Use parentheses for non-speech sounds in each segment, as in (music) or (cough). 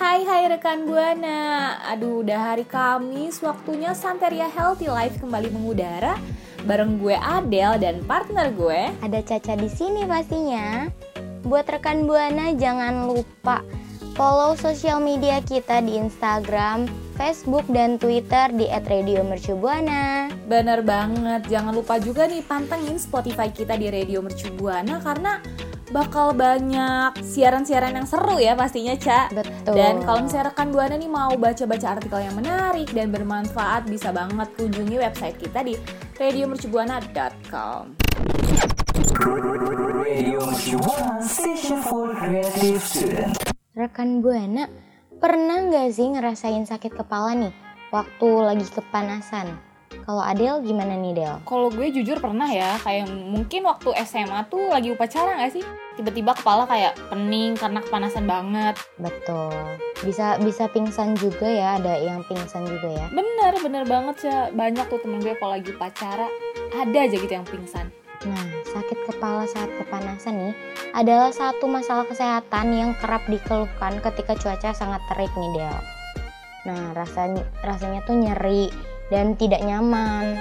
Hai hai rekan Buana. Aduh, udah hari Kamis, waktunya Santeria Healthy Life kembali mengudara bareng gue Adele dan partner gue. Ada Caca di sini pastinya. Buat rekan Buana jangan lupa follow sosial media kita di Instagram, Facebook, dan Twitter di @radiomercubuana. Bener banget, jangan lupa juga nih pantengin Spotify kita di Radio Mercu Buana karena bakal banyak siaran-siaran yang seru ya pastinya, Ca. Betul. Dan kalau misalnya rekan Buana nih mau baca-baca artikel yang menarik dan bermanfaat, bisa banget kunjungi website kita di radiomercubuana.com. Radio Mercu Buana, station for creative student. Rekan Buana, pernah nggak sih ngerasain sakit kepala nih waktu lagi kepanasan? Kalau Adele gimana nih Del? Kalau gue jujur pernah ya, kayak mungkin waktu SMA tuh lagi upacara gak sih? Tiba-tiba kepala kayak pening karena kepanasan banget. Betul. Bisa bisa pingsan juga ya, ada yang pingsan juga ya. Bener, bener banget sih. Banyak tuh temen gue kalau lagi upacara, ada aja gitu yang pingsan. Nah, sakit kepala saat kepanasan nih adalah satu masalah kesehatan yang kerap dikeluhkan ketika cuaca sangat terik nih Del. Nah, rasanya rasanya tuh nyeri dan tidak nyaman.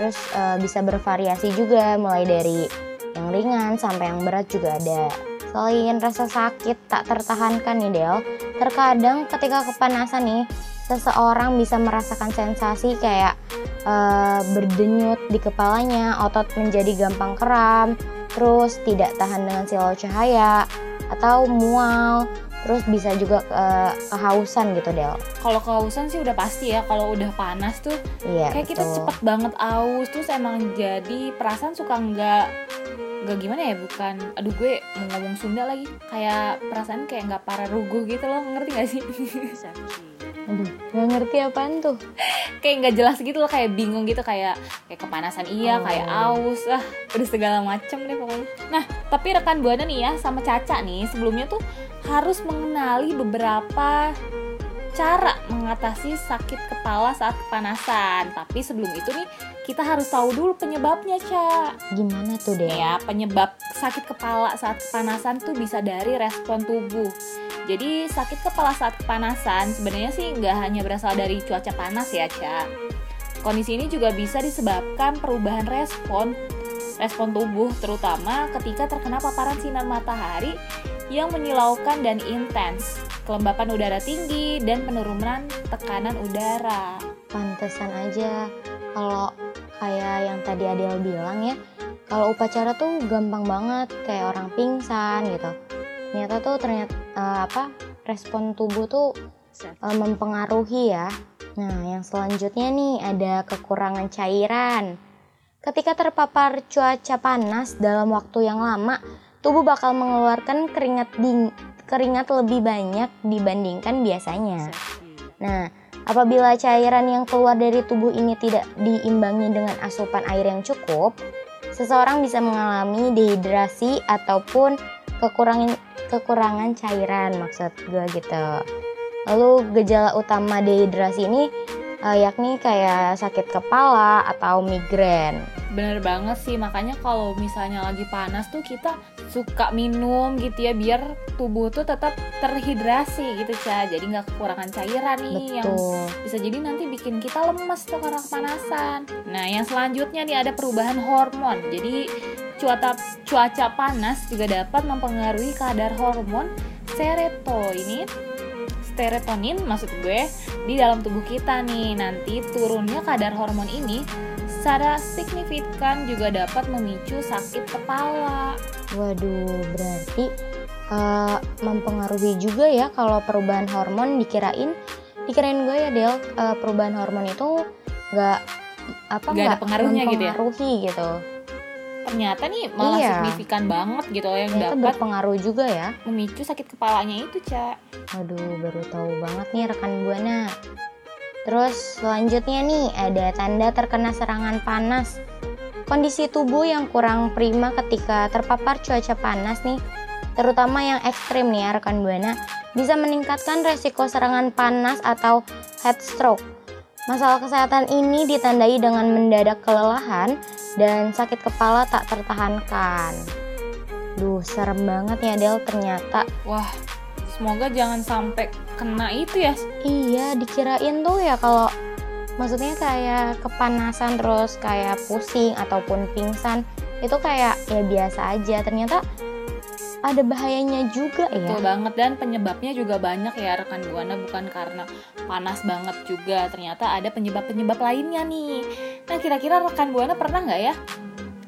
Terus eh, bisa bervariasi juga mulai dari yang ringan sampai yang berat juga ada. Selain rasa sakit tak tertahankan nih Del, terkadang ketika kepanasan nih seseorang bisa merasakan sensasi kayak eh, berdenyut di kepalanya, otot menjadi gampang kram, terus tidak tahan dengan silau cahaya atau mual, terus bisa juga eh, kehausan gitu Del. Kalau kehausan sih udah pasti ya, kalau udah panas tuh Iya. kayak kita betul. cepet banget aus, terus emang jadi perasaan suka nggak nggak gimana ya bukan aduh gue mau ngomong Sunda lagi kayak perasaan kayak nggak parah ruguh gitu loh ngerti gak sih Aduh, nggak ngerti apaan tuh. (laughs) kayak nggak jelas gitu loh kayak bingung gitu kayak kayak kepanasan iya Oh. kayak aus ah udah segala macem deh pokoknya nah tapi rekan buana nih ya sama Caca nih sebelumnya tuh harus mengenali beberapa cara mengatasi sakit kepala saat kepanasan tapi sebelum itu nih kita harus tahu dulu penyebabnya Ca Gimana tuh Del? Nih ya penyebab sakit kepala saat kepanasan tuh bisa dari respon tubuh jadi sakit kepala saat kepanasan sebenarnya sih nggak hanya berasal dari cuaca panas ya, Ca. Kondisi ini juga bisa disebabkan perubahan respon respon tubuh terutama ketika terkena paparan sinar matahari yang menyilaukan dan intens, kelembapan udara tinggi dan penurunan tekanan udara. Pantesan aja kalau kayak yang tadi Adele bilang ya, kalau upacara tuh gampang banget kayak orang pingsan gitu. Ternyata tuh ternyata eh, apa respon tubuh tuh eh, mempengaruhi ya. Nah, yang selanjutnya nih ada kekurangan cairan. Ketika terpapar cuaca panas dalam waktu yang lama, tubuh bakal mengeluarkan keringat ding keringat lebih banyak dibandingkan biasanya. Nah, apabila cairan yang keluar dari tubuh ini tidak diimbangi dengan asupan air yang cukup, seseorang bisa mengalami dehidrasi ataupun kekurangan kekurangan cairan maksud gue gitu. Lalu gejala utama dehidrasi ini eh, yakni kayak sakit kepala atau migrain. Bener banget sih, makanya kalau misalnya lagi panas tuh kita suka minum gitu ya biar tubuh tuh tetap terhidrasi gitu Ca. Jadi nggak kekurangan cairan nih yang Betul. bisa jadi nanti bikin kita lemes tuh karena kepanasan. Nah, yang selanjutnya nih ada perubahan hormon. Jadi cuaca cuaca panas juga dapat mempengaruhi kadar hormon serotonin serotonin maksud gue di dalam tubuh kita nih. Nanti turunnya kadar hormon ini secara signifikan juga dapat memicu sakit kepala. Waduh, berarti eh, mempengaruhi juga ya kalau perubahan hormon dikirain dikirain gue ya Del eh, perubahan hormon itu nggak apa Nggak ada pengaruhnya gitu ya? gitu. Ternyata nih malah Iya. signifikan banget gitu yang Ternyata dapat berpengaruh juga ya. memicu sakit kepalanya itu, Ca. Waduh, baru tahu banget nih rekan buana. Terus selanjutnya nih ada tanda terkena serangan panas. Kondisi tubuh yang kurang prima ketika terpapar cuaca panas nih, terutama yang ekstrim nih ya rekan Buana, bisa meningkatkan resiko serangan panas atau heat stroke. Masalah kesehatan ini ditandai dengan mendadak kelelahan dan sakit kepala tak tertahankan. Duh, serem banget ya Del ternyata. Wah, semoga jangan sampai kena itu ya. Iya, dikirain tuh ya kalau maksudnya kayak kepanasan terus kayak pusing ataupun pingsan itu kayak ya biasa aja. Ternyata ada bahayanya juga ya. Betul banget dan penyebabnya juga banyak ya rekan buana bukan karena panas banget juga ternyata ada penyebab-penyebab lainnya nih. Nah kira-kira rekan buana pernah nggak ya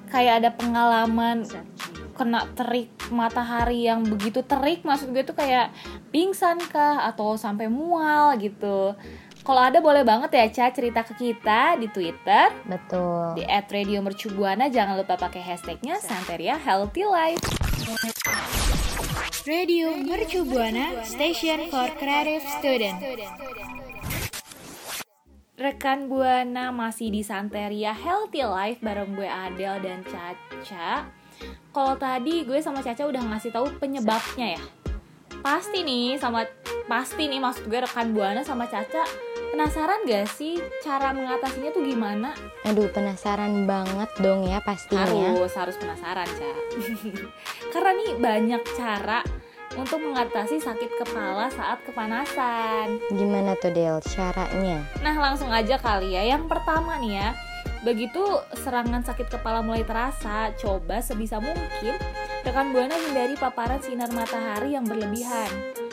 kayak ada pengalaman kena terik matahari yang begitu terik maksud gue tuh kayak pingsan kah atau sampai mual gitu. Kalau ada boleh banget ya Ca cerita ke kita di Twitter Betul. di @radiomercubuana jangan lupa pakai hashtagnya Santeria Healthy Life. Radio Mercu Buana Station for Creative Student. Rekan Buana masih di Santeria Healthy Life bareng gue Adel dan Caca. Kalau tadi gue sama Caca udah ngasih tahu penyebabnya ya. Pasti nih sama pasti nih maksud gue rekan Buana sama Caca penasaran gak sih cara mengatasinya tuh gimana? Aduh, penasaran banget dong ya pastinya. Harus harus penasaran, Ca. (laughs) Karena nih banyak cara untuk mengatasi sakit kepala saat kepanasan. Gimana tuh Del caranya? Nah langsung aja kali ya Yang pertama nih ya Begitu serangan sakit kepala mulai terasa Coba sebisa mungkin Rekan Buana hindari paparan sinar matahari yang berlebihan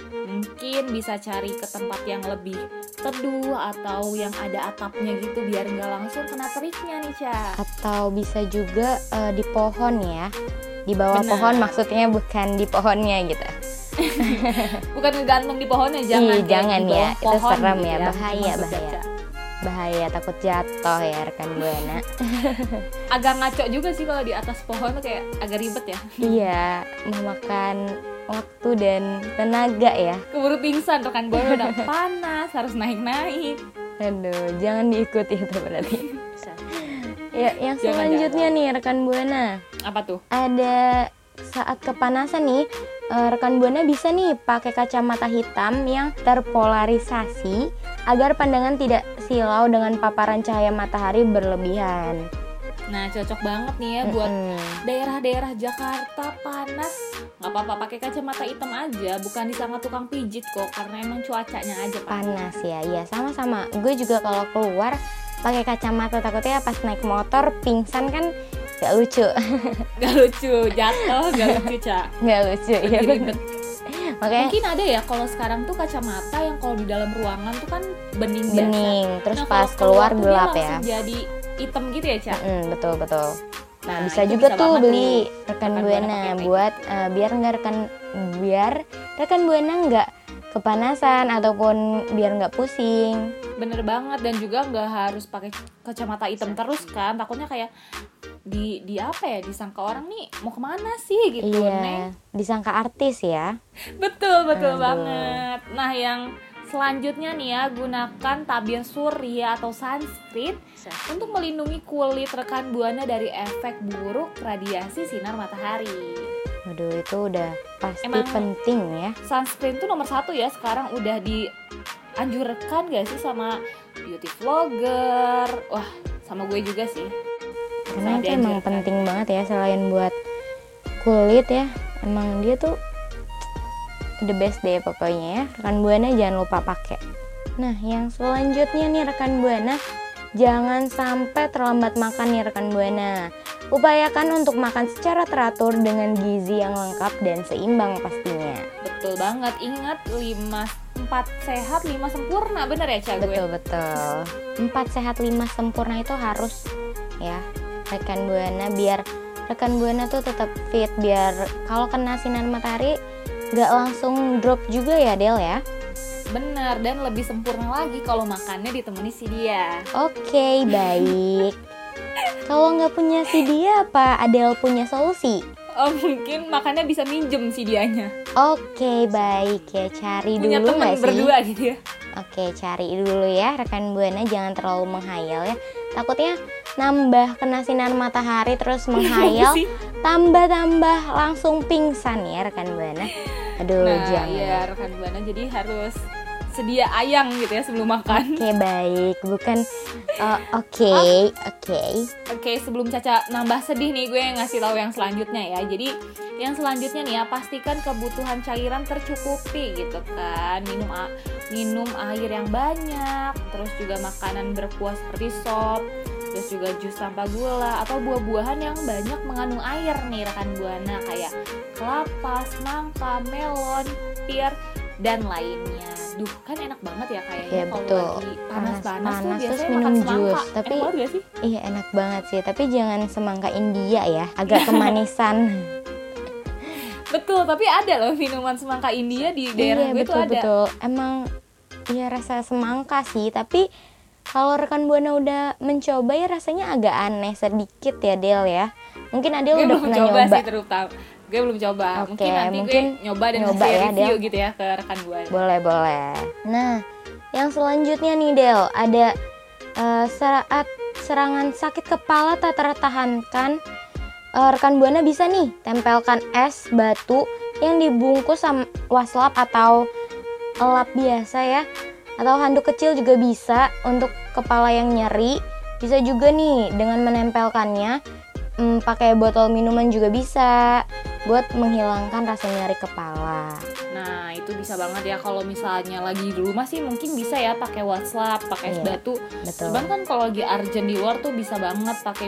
Mungkin bisa cari ke tempat yang lebih teduh Atau yang ada atapnya gitu Biar nggak langsung kena teriknya nih Ca Atau bisa juga eh, di pohon ya. Di bawah Benar. pohon maksudnya bukan di pohonnya gitu. Bukan ngegantung di pohonnya Jangan Ih, jangan ya. Itu pohon serem gitu ya, bahaya, maksud bahaya. Caca. Bahaya takut jatuh ya rekan Buana. (laughs) Agak ngaco juga sih kalau di atas pohon tuh kayak agak ribet ya iya, memakan waktu dan tenaga ya. Keburu pingsan rekan Buana udah panas Harus naik-naik Aduh, jangan diikuti itu berarti. ya, yang Jangan, selanjutnya nih rekan Buana. Apa tuh? ada saat kepanasan nih rekan buana bisa nih pakai kacamata hitam yang terpolarisasi agar pandangan tidak silau dengan paparan cahaya matahari berlebihan. Nah cocok banget nih ya buat Mm-mm. daerah-daerah Jakarta panas nggak apa-apa pakai kacamata hitam aja bukan disangka tukang pijit kok karena emang cuacanya aja panas panas ya, iya sama-sama. Gue juga kalau keluar pakai kacamata takutnya pas naik motor pingsan kan gak lucu, (laughs) gak lucu jatuh gak lucu cak gak lucu ya. Ribet. (laughs) Makanya mungkin ada ya kalau sekarang tuh kacamata yang kalau di dalam ruangan tuh kan bening, biasa bening, terus Nah, pas keluar gelap ya. jadi hitam gitu ya cak Mm, betul betul. nah bisa juga bisa tuh beli rekan Rekan Buana buat eh, biar nggak rekan biar rekan buana nggak kepanasan ataupun biar nggak pusing. bener banget dan juga nggak harus pakai kacamata hitam terus kan takutnya kayak di di apa ya disangka orang nih mau ke mana sih gitu Neng. iya, disangka artis ya. betul betul Aduh. banget nah yang selanjutnya nih ya gunakan tabir surya atau sunscreen untuk melindungi kulit rekan buana dari efek buruk radiasi sinar matahari Waduh itu udah pasti Emang- penting ya. sunscreen tuh nomor satu ya sekarang udah dianjurkan gak sih sama beauty vlogger wah sama gue juga sih Karena itu emang dianjurkan. penting banget ya selain buat kulit ya. Emang dia tuh the best deh pokoknya ya. Rekan buana jangan lupa pakai. Nah yang selanjutnya nih rekan buana jangan sampai terlambat makan nih rekan buana. Upayakan untuk makan secara teratur dengan gizi yang lengkap dan seimbang pastinya. betul banget ingat 5 4 sehat 5 sempurna bener ya Cak gue Betul betul. Empat sehat lima sempurna itu harus ya rekan buana biar rekan buana tuh tetap fit biar kalau kena sinar matahari nggak langsung drop juga ya Del ya. bener dan lebih sempurna lagi kalau makannya ditemani si dia Oke baik. (laughs) Kalau nggak punya si dia apa Adel punya solusi? oh mungkin makannya bisa minjem si dianya Oke baik ya cari punya dulu nggak sih? berdua gitu ya Oke, cari dulu ya rekan Buana jangan terlalu menghayal ya. Takutnya nambah kena sinar matahari terus (laughs) menghayal, sih? tambah-tambah langsung pingsan ya rekan Buana. Aduh, Nah, jangan. iya rekan buana jadi harus sedia ayang gitu ya sebelum makan. Oke, baik. Bukan oh, (laughs) oke, oke. Oke, sebelum Caca nambah sedih nih, gue ngasih tahu yang selanjutnya ya. Jadi, yang selanjutnya nih ya, pastikan kebutuhan cairan tercukupi gitu kan. Minum minum air yang banyak, terus juga makanan berkuah seperti sop, terus juga jus tanpa gula atau buah-buahan yang banyak mengandung air nih rekan buana kayak kelapa, semangka, melon, pir dan lainnya. Duh, kan enak banget ya kayaknya Iya, kalau betul. lagi panas-panas tuh Panas-panas terus biasanya minum makan semangka. jus. Tapi- enak banget gak sih? Iya, enak banget sih, tapi jangan semangka India ya. Agak kemanisan. (laughs) Betul, tapi ada loh minuman semangka India di daerah iya, gue betul tuh ada. betul. Emang ya rasa semangka sih, tapi kalau rekan Buana udah mencoba ya rasanya agak aneh sedikit ya Del ya. Mungkin Adel Gue udah belum pernah coba nyoba. sih terutama. Gue belum coba. Oke, mungkin nanti mungkin gue nyoba dan nyoba ya, review Del. gitu ya ke rekan gue. Boleh, boleh. Nah, yang selanjutnya nih Del, ada eh, saat serangan sakit kepala tak tertahankan, eh, rekan Buana bisa nih tempelkan es batu yang dibungkus sama waslap atau lap biasa ya. Atau handuk kecil juga bisa untuk kepala yang nyeri. Bisa juga nih dengan menempelkannya hmm, pakai botol minuman juga bisa buat menghilangkan rasa nyeri kepala. Nah, itu bisa banget ya kalau misalnya lagi di rumah sih mungkin bisa ya pakai WhatsApp, pakai es Iya, batu. Betul. Cuman kan kalau lagi urgent di luar tuh bisa banget pakai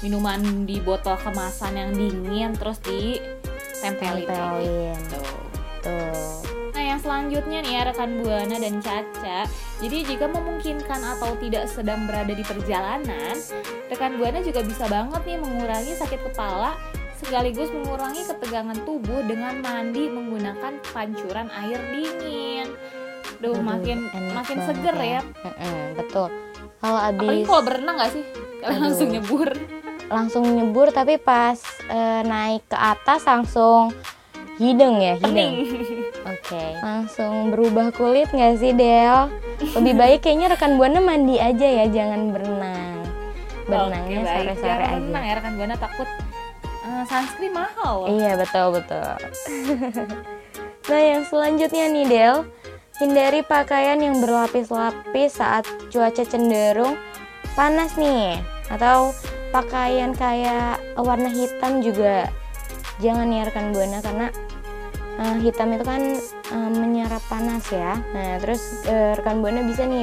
minuman di botol kemasan yang dingin terus ditempelin. kayak Tempelin. gitu. Tuh. Selanjutnya nih ya rekan Buana dan Caca. Jadi jika memungkinkan atau tidak sedang berada di perjalanan, rekan Buana juga bisa banget nih mengurangi sakit kepala sekaligus mengurangi ketegangan tubuh dengan mandi menggunakan pancuran air dingin. Duh, Aduh, makin makin banget seger ya. Mm-mm, betul. Kalau Apalagi abis kalau berenang gak sih? Kalian Aduh. langsung nyebur. langsung nyebur tapi pas eh, naik ke atas langsung hidung ya hidung. Pening. Oke. Langsung berubah kulit nggak sih Del? Lebih baik kayaknya rekan buana mandi aja ya, jangan berenang. Berenangnya baik. sore-sore aja. renang ya rekan Buana takut eh, sunscreen mahal. Iya betul betul. nah yang selanjutnya nih Del, hindari pakaian yang berlapis-lapis saat cuaca cenderung panas nih, atau pakaian kayak warna hitam juga jangan ya rekan buana karena eh, hitam itu kan eh, menyerap panas ya. Nah terus eh, rekan buana bisa nih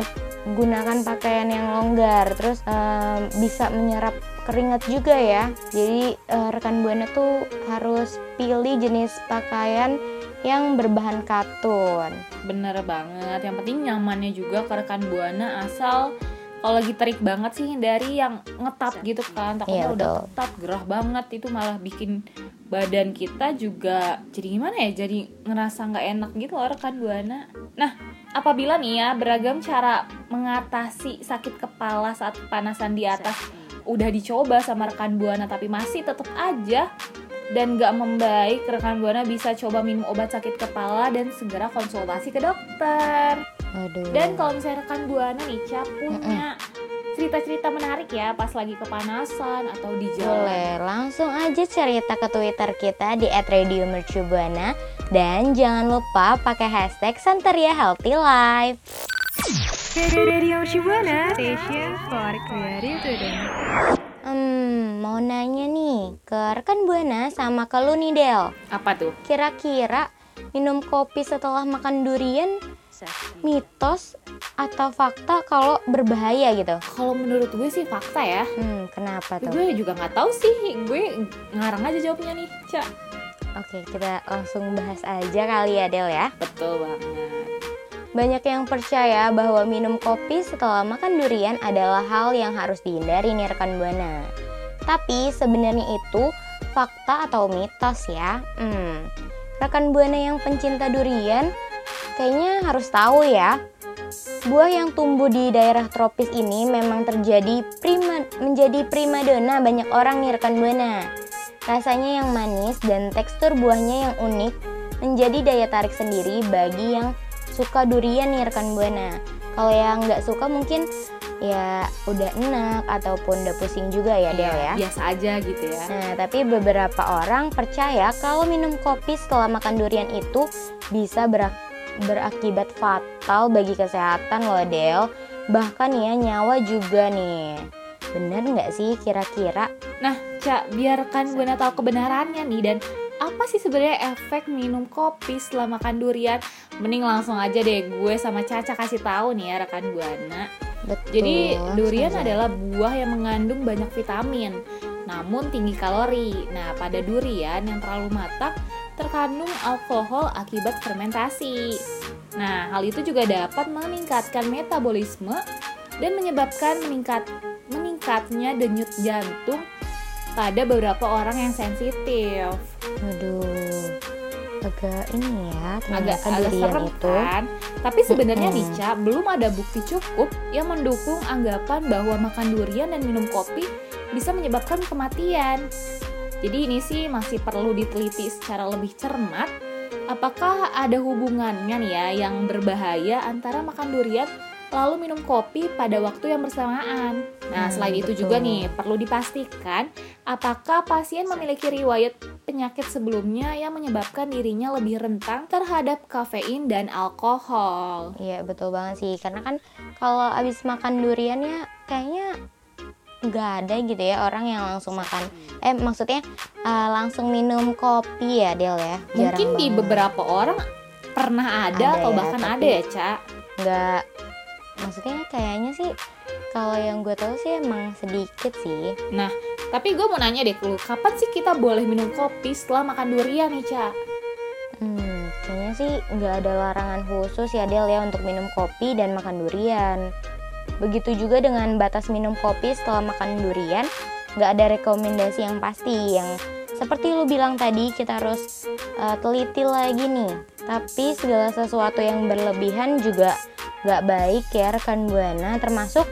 gunakan pakaian yang longgar, terus eh, bisa menyerap keringat juga ya. Jadi eh, rekan buana tuh harus pilih jenis pakaian yang berbahan katun. Bener banget. Yang penting nyamannya juga ke rekan buana asal kalau lagi terik banget sih hindari yang ngetat gitu kan. Takutnya Iya, udah ketat gerah banget itu malah bikin badan kita juga jadi gimana ya? Jadi ngerasa nggak enak gitu loh rekan buana. Nah, apabila nih ya beragam cara mengatasi sakit kepala saat kepanasan di atas udah dicoba sama rekan buana tapi masih tetap aja dan gak membaik, rekan buana bisa coba minum obat sakit kepala dan segera konsultasi ke dokter. Waduh. Dan kalau misalnya rekan buana nih Cap punya cerita-cerita menarik ya pas lagi kepanasan atau di jalan. Boleh, langsung aja cerita ke Twitter kita di @radiomercubuana dan jangan lupa pakai hashtag Santeria Healthy Life. Radio Shibuana Station for Creative Today. Hmm, mau nanya nih ke rekan Buana sama ke lu nih Del. Apa tuh? Kira-kira minum kopi setelah makan durian mitos atau fakta kalau berbahaya gitu? Kalau menurut gue sih fakta ya. Hmm, kenapa tuh? gue juga nggak tahu sih. Gue ngarang aja jawabnya nih, Ca. Oke, kita langsung bahas aja kali ya Del ya. Betul banget. Banyak yang percaya bahwa minum kopi setelah makan durian adalah hal yang harus dihindari nih rekan Buana. Tapi sebenarnya itu fakta atau mitos ya. Hmm. Rekan Buana yang pencinta durian kayaknya harus tahu ya. Buah yang tumbuh di daerah tropis ini memang terjadi prima, menjadi primadona banyak orang nih rekan Buana. Rasanya yang manis dan tekstur buahnya yang unik menjadi daya tarik sendiri bagi yang suka durian nih rekan buana. Kalau yang nggak suka mungkin ya udah enak ataupun udah pusing juga ya Del ya. Biasa aja gitu ya. Nah, tapi beberapa orang percaya kalau minum kopi setelah makan durian itu bisa berak- berakibat fatal bagi kesehatan loh Del. Bahkan ya nyawa juga nih. Bener nggak sih kira-kira? Nah, Cak, biarkan gue tahu kebenarannya nih dan apa sih sebenarnya efek minum kopi setelah makan durian? Mending langsung aja deh gue sama Caca kasih tahu nih ya rekan Buana. Betul. Jadi durian saja. adalah buah yang mengandung banyak vitamin, namun tinggi kalori. Nah, pada durian yang terlalu matang terkandung alkohol akibat fermentasi. Nah, hal itu juga dapat meningkatkan metabolisme dan menyebabkan meningkat meningkatnya denyut jantung pada beberapa orang yang sensitif. Waduh, agak ini ya, Agak agak serem itu. kan? Tapi sebenarnya nih, Mm-mm. Ca, belum ada bukti cukup yang mendukung anggapan bahwa makan durian dan minum kopi bisa menyebabkan kematian. Jadi ini sih masih perlu diteliti secara lebih cermat. Apakah ada hubungannya nih ya yang berbahaya antara makan durian lalu minum kopi pada waktu yang bersamaan? Nah, Hmm, selain itu betul. juga nih perlu dipastikan apakah pasien memiliki riwayat penyakit sebelumnya yang menyebabkan dirinya lebih rentan terhadap kafein dan alkohol. Iya betul banget sih, karena kan kalau abis makan durian ya kayaknya nggak ada gitu ya orang yang langsung makan. Eh maksudnya eh, langsung minum kopi ya Del ya? Mungkin Jarang di banget. beberapa orang pernah ada, Ada atau ya, bahkan ada ya, Ca. nggak maksudnya kayaknya sih kalau yang gue tahu sih emang sedikit sih Tapi gue mau nanya deh lu, kapan sih kita boleh minum kopi setelah makan durian nih, Ca? hmm kayaknya sih nggak ada larangan khusus ya Del ya untuk minum kopi dan makan durian begitu juga dengan batas minum kopi setelah makan durian nggak ada rekomendasi yang pasti. Yang seperti lu bilang tadi kita harus uh, teliti lagi nih. Tapi segala sesuatu yang berlebihan juga nggak baik ya rekan buana termasuk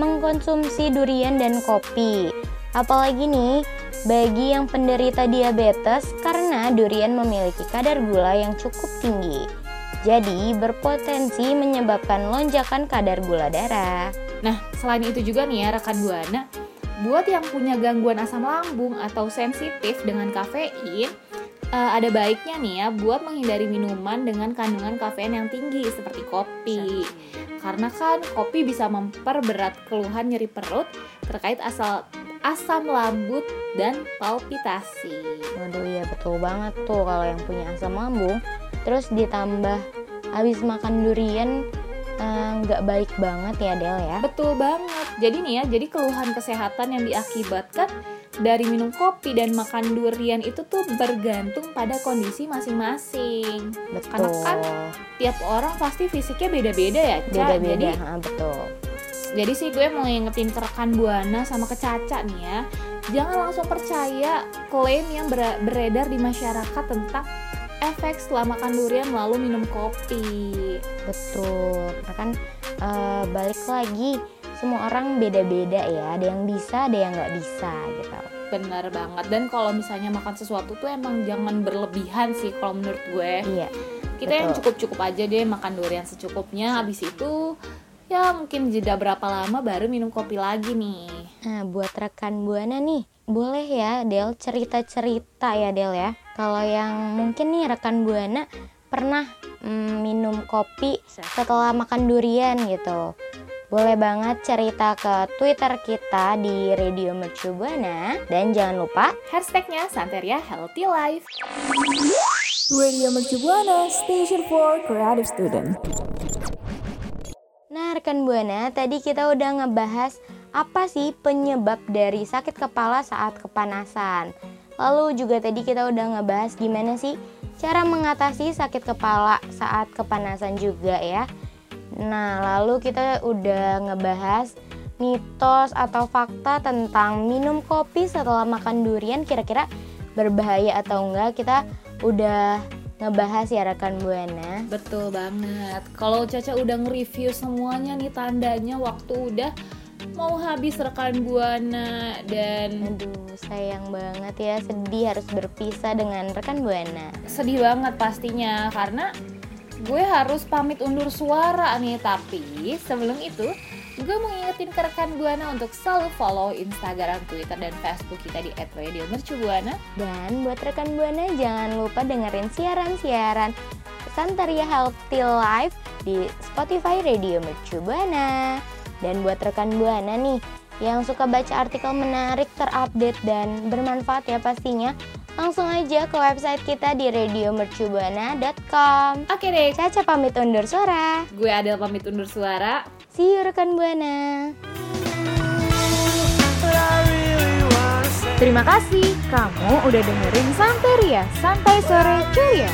mengkonsumsi durian dan kopi. Apalagi nih bagi yang penderita diabetes karena durian memiliki kadar gula yang cukup tinggi jadi berpotensi menyebabkan lonjakan kadar gula darah Nah, selain itu juga nih ya rekan Buana, buat yang punya gangguan asam lambung atau sensitif dengan kafein, eh, ada baiknya nih ya buat menghindari minuman dengan kandungan kafein yang tinggi seperti kopi. Karena kan kopi bisa memperberat keluhan nyeri perut terkait asal asam lambung dan palpitasi. Waduh iya betul banget tuh kalau yang punya asam lambung terus ditambah habis makan durian eh, nggak baik banget ya Del ya. Betul banget. Jadi nih ya, jadi keluhan kesehatan yang diakibatkan dari minum kopi dan makan durian itu tuh bergantung pada kondisi masing-masing. Betul. Karena kan Tiap orang pasti fisiknya beda-beda ya, Ca. beda-beda, Jadi, ha, betul. Jadi sih gue mau ngingetin ke rekan Buana sama ke Caca nih ya. Jangan langsung percaya klaim yang ber- beredar di masyarakat tentang efek setelah makan durian lalu minum kopi. Betul. Karena kan eh, balik lagi semua orang beda-beda ya. Ada yang bisa, ada yang nggak bisa gitu. Benar banget. Dan kalau misalnya makan sesuatu tuh emang jangan berlebihan sih kalau menurut gue. Iya. Kita yang betul. cukup-cukup aja deh makan durian secukupnya. Habis itu ya mungkin jeda berapa lama baru minum kopi lagi nih. Nah, buat rekan Buana nih, boleh ya Del cerita-cerita ya Del ya. Kalau yang mungkin nih rekan Buana pernah mm, minum kopi setelah makan durian gitu. Boleh banget cerita ke Twitter kita di Radio Mercu Buana dan jangan lupa Hashtagnya Santeria Healthy Life. Radio Mercu Buana, Station for Creative Student. Nah, rekan Buana, tadi kita udah ngebahas apa sih penyebab dari sakit kepala saat kepanasan. Lalu juga tadi kita udah ngebahas gimana sih cara mengatasi sakit kepala saat kepanasan juga ya. Nah, lalu kita udah ngebahas mitos atau fakta tentang minum kopi setelah makan durian kira-kira berbahaya atau enggak. Kita udah ngebahas ya rekan Buana. Betul banget. Kalau Caca udah nge-review semuanya nih tandanya waktu udah mau habis rekan Buana dan Aduh, sayang banget ya, sedih harus berpisah dengan rekan Buana. sedih banget pastinya karena gue harus pamit undur suara nih Tapi sebelum itu gue mau ngingetin ke rekan Buana untuk selalu follow Instagram, Twitter, dan Facebook kita di @radiomercubuana. Dan buat rekan Buana jangan lupa dengerin siaran-siaran Santaria Healthy Life di Spotify Radio Mercu Buana. Dan buat rekan Buana nih yang suka baca artikel menarik, terupdate dan bermanfaat ya pastinya, langsung aja ke website kita di radiomercubuana.com. Oke deh, Caca pamit undur suara. gue Adel pamit undur suara. See you rekan Buana. Terima kasih kamu udah dengerin Santeria Santai Sore Ceria.